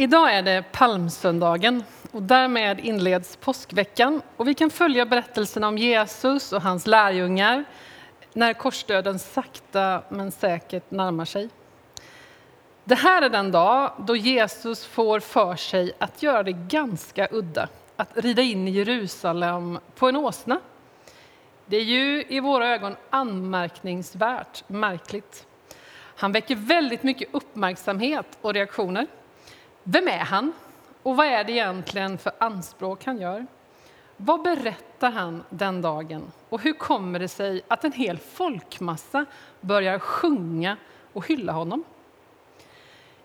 Idag är det palmsöndagen och därmed inleds påskveckan och vi kan följa berättelserna om Jesus och hans lärjungar när korsdöden sakta men säkert närmar sig. Det här är den dag då Jesus får för sig att göra det ganska udda, att rida in i Jerusalem på en åsna. Det är ju i våra ögon anmärkningsvärt märkligt. Han väcker väldigt mycket uppmärksamhet och reaktioner. Vem är han? Och vad är det egentligen för anspråk han gör? Vad berättar han den dagen? Och hur kommer det sig att en hel folkmassa börjar sjunga och hylla honom?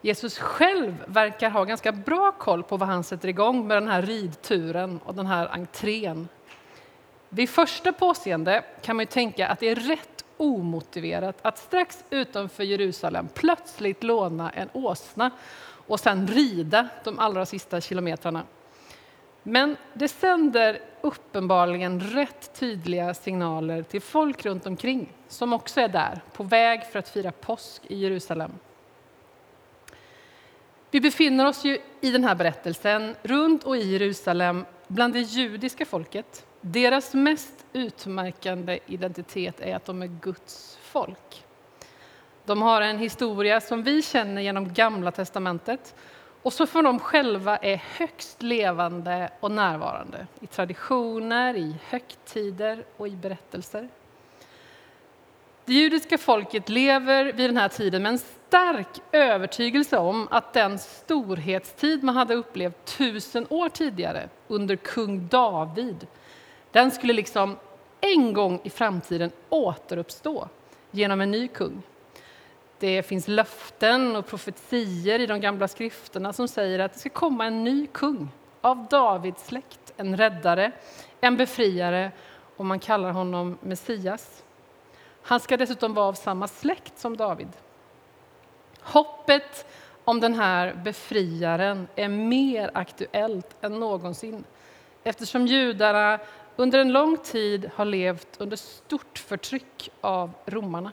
Jesus själv verkar ha ganska bra koll på vad han sätter igång med den här ridturen och den här entrén. Vid första påseende kan man ju tänka att det är rätt omotiverat att strax utanför Jerusalem plötsligt låna en åsna och sen rida de allra sista kilometrarna. Men det sänder uppenbarligen rätt tydliga signaler till folk runt omkring som också är där, på väg för att fira påsk i Jerusalem. Vi befinner oss ju i den här berättelsen runt och i Jerusalem bland det judiska folket. Deras mest utmärkande identitet är att de är Guds folk. De har en historia som vi känner genom Gamla testamentet och så för de själva är högst levande och närvarande i traditioner, i högtider och i berättelser. Det judiska folket lever vid den här tiden med en stark övertygelse om att den storhetstid man hade upplevt tusen år tidigare under kung David, den skulle liksom en gång i framtiden återuppstå genom en ny kung. Det finns löften och profetier i de gamla skrifterna som säger att det ska komma en ny kung av Davids släkt, en räddare, en befriare och man kallar honom Messias. Han ska dessutom vara av samma släkt som David. Hoppet om den här befriaren är mer aktuellt än någonsin eftersom judarna under en lång tid har levt under stort förtryck av romarna.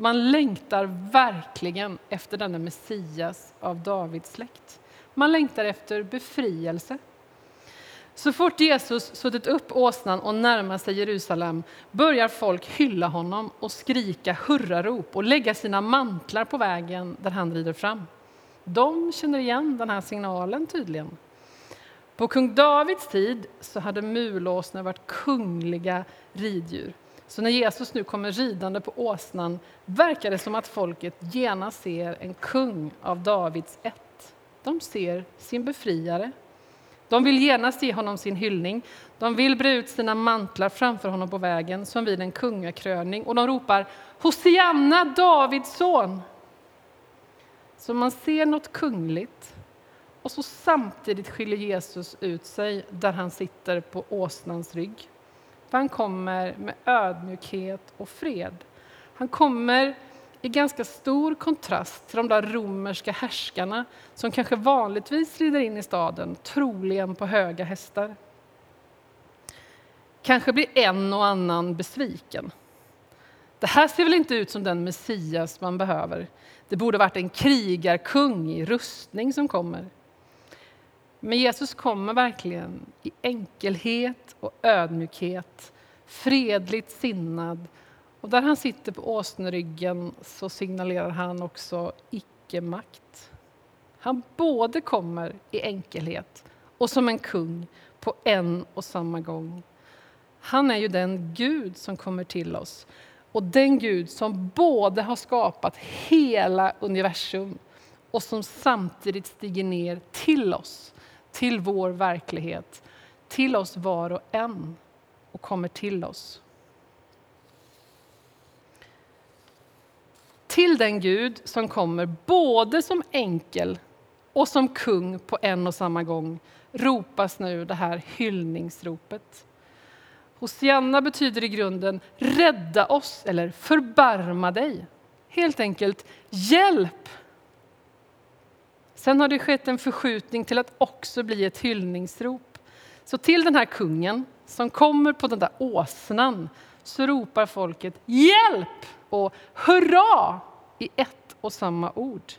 Man längtar verkligen efter denna Messias av Davids släkt. Man längtar efter befrielse. Så fort Jesus suttit upp åsnan och närmar sig Jerusalem börjar folk hylla honom och skrika hurrarop och lägga sina mantlar på vägen där han rider fram. De känner igen den här signalen tydligen. På kung Davids tid så hade mulåsnor varit kungliga riddjur. Så när Jesus nu kommer ridande på åsnan verkar det som att folket genast ser en kung av Davids ett. De ser sin befriare. De vill genast ge honom sin hyllning. De vill bre ut sina mantlar framför honom på vägen som vid en kungakröning och de ropar Hosianna, Davids son! Så man ser något kungligt och så samtidigt skiljer Jesus ut sig där han sitter på åsnans rygg. För han kommer med ödmjukhet och fred. Han kommer i ganska stor kontrast till de där romerska härskarna som kanske vanligtvis rider in i staden, troligen på höga hästar. Kanske blir en och annan besviken. Det här ser väl inte ut som den Messias man behöver. Det borde varit en krigarkung i rustning som kommer. Men Jesus kommer verkligen i enkelhet och ödmjukhet, fredligt sinnad. Och där han sitter på åsneryggen så signalerar han också icke-makt. Han både kommer i enkelhet och som en kung på en och samma gång. Han är ju den Gud som kommer till oss och den Gud som både har skapat hela universum och som samtidigt stiger ner till oss till vår verklighet, till oss var och en och kommer till oss. Till den Gud som kommer både som enkel och som kung på en och samma gång ropas nu det här hyllningsropet. Hosianna betyder i grunden rädda oss eller förbarma dig. Helt enkelt hjälp Sen har det skett en förskjutning till att också bli ett hyllningsrop. Så till den här kungen som kommer på den där åsnan så ropar folket hjälp och hurra i ett och samma ord.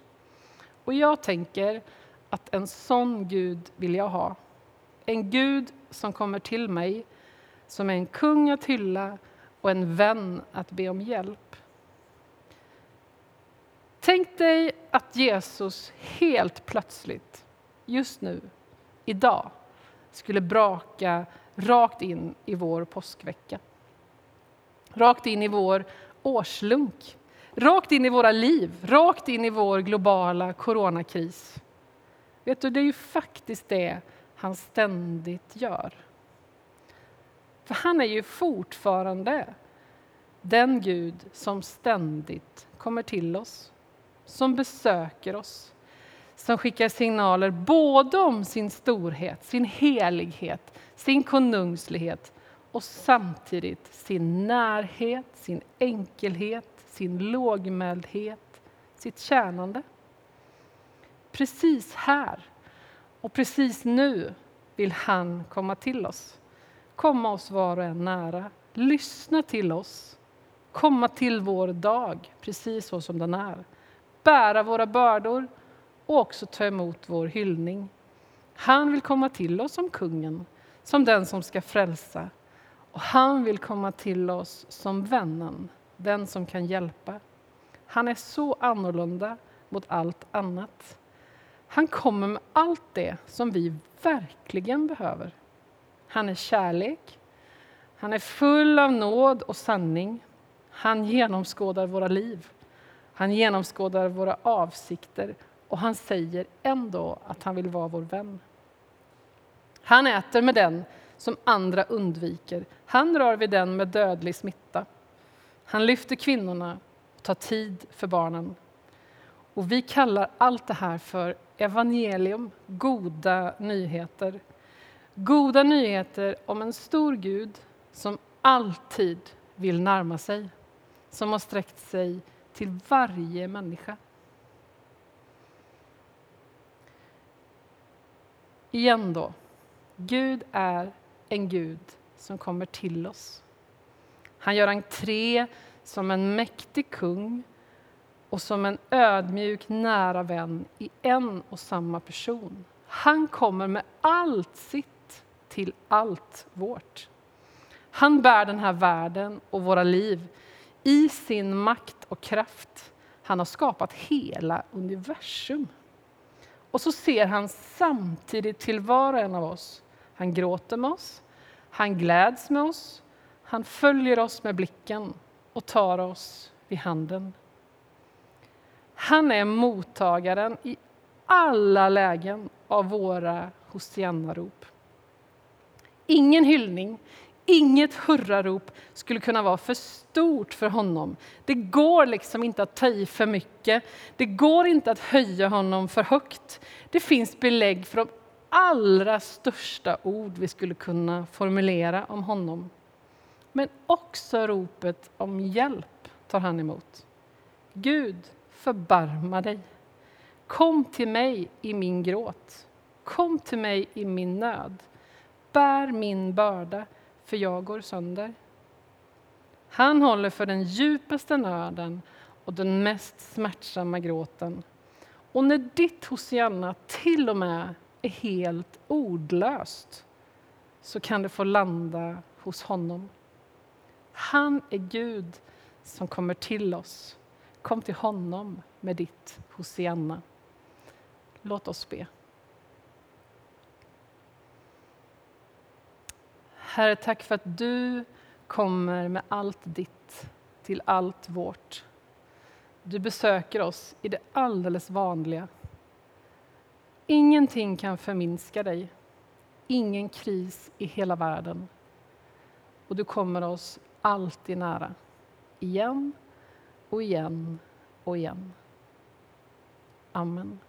Och jag tänker att en sån Gud vill jag ha. En Gud som kommer till mig, som är en kung att hylla och en vän att be om hjälp. Tänk dig att Jesus helt plötsligt, just nu, idag, skulle braka rakt in i vår påskvecka. Rakt in i vår årslunk, rakt in i våra liv, rakt in i vår globala coronakris. Vet du, det är ju faktiskt det han ständigt gör. För han är ju fortfarande den Gud som ständigt kommer till oss, som besöker oss, som skickar signaler både om sin storhet, sin helighet, sin konungslighet och samtidigt sin närhet, sin enkelhet, sin lågmäldhet, sitt tjänande. Precis här och precis nu vill han komma till oss. Komma oss var och en nära, lyssna till oss, komma till vår dag precis så som den är. Bära våra bördor och också ta emot vår hyllning. Han vill komma till oss som kungen, som den som ska frälsa. Och han vill komma till oss som vännen, den som kan hjälpa. Han är så annorlunda mot allt annat. Han kommer med allt det som vi verkligen behöver. Han är kärlek, han är full av nåd och sanning. Han genomskådar våra liv, han genomskådar våra avsikter och han säger ändå att han vill vara vår vän. Han äter med den som andra undviker. Han rör vid den med dödlig smitta. Han lyfter kvinnorna och tar tid för barnen. Och vi kallar allt det här för evangelium, goda nyheter. Goda nyheter om en stor Gud som alltid vill närma sig, som har sträckt sig till varje människa. Igen då. Gud är en Gud som kommer till oss. Han gör entré som en mäktig kung och som en ödmjuk, nära vän i en och samma person. Han kommer med allt sitt till allt vårt. Han bär den här världen och våra liv i sin makt och kraft. Han har skapat hela universum. Och så ser han samtidigt till var och en av oss. Han gråter med oss, han gläds med oss, han följer oss med blicken och tar oss vid handen. Han är mottagaren i alla lägen av våra Hosianna-rop. Ingen hyllning, inget hurrarop skulle kunna vara för stort för honom. Det går liksom inte att ta i för mycket. Det går inte att höja honom för högt. Det finns belägg för de allra största ord vi skulle kunna formulera om honom. Men också ropet om hjälp tar han emot. Gud, förbarma dig. Kom till mig i min gråt. Kom till mig i min nöd. Bär min börda, för jag går sönder. Han håller för den djupaste nöden och den mest smärtsamma gråten. Och när ditt Hosianna till och med är helt ordlöst så kan det få landa hos honom. Han är Gud som kommer till oss. Kom till honom med ditt Hosianna. Låt oss be. Herre, tack för att du kommer med allt ditt till allt vårt. Du besöker oss i det alldeles vanliga. Ingenting kan förminska dig. Ingen kris i hela världen. Och du kommer oss alltid nära. Igen och igen och igen. Amen.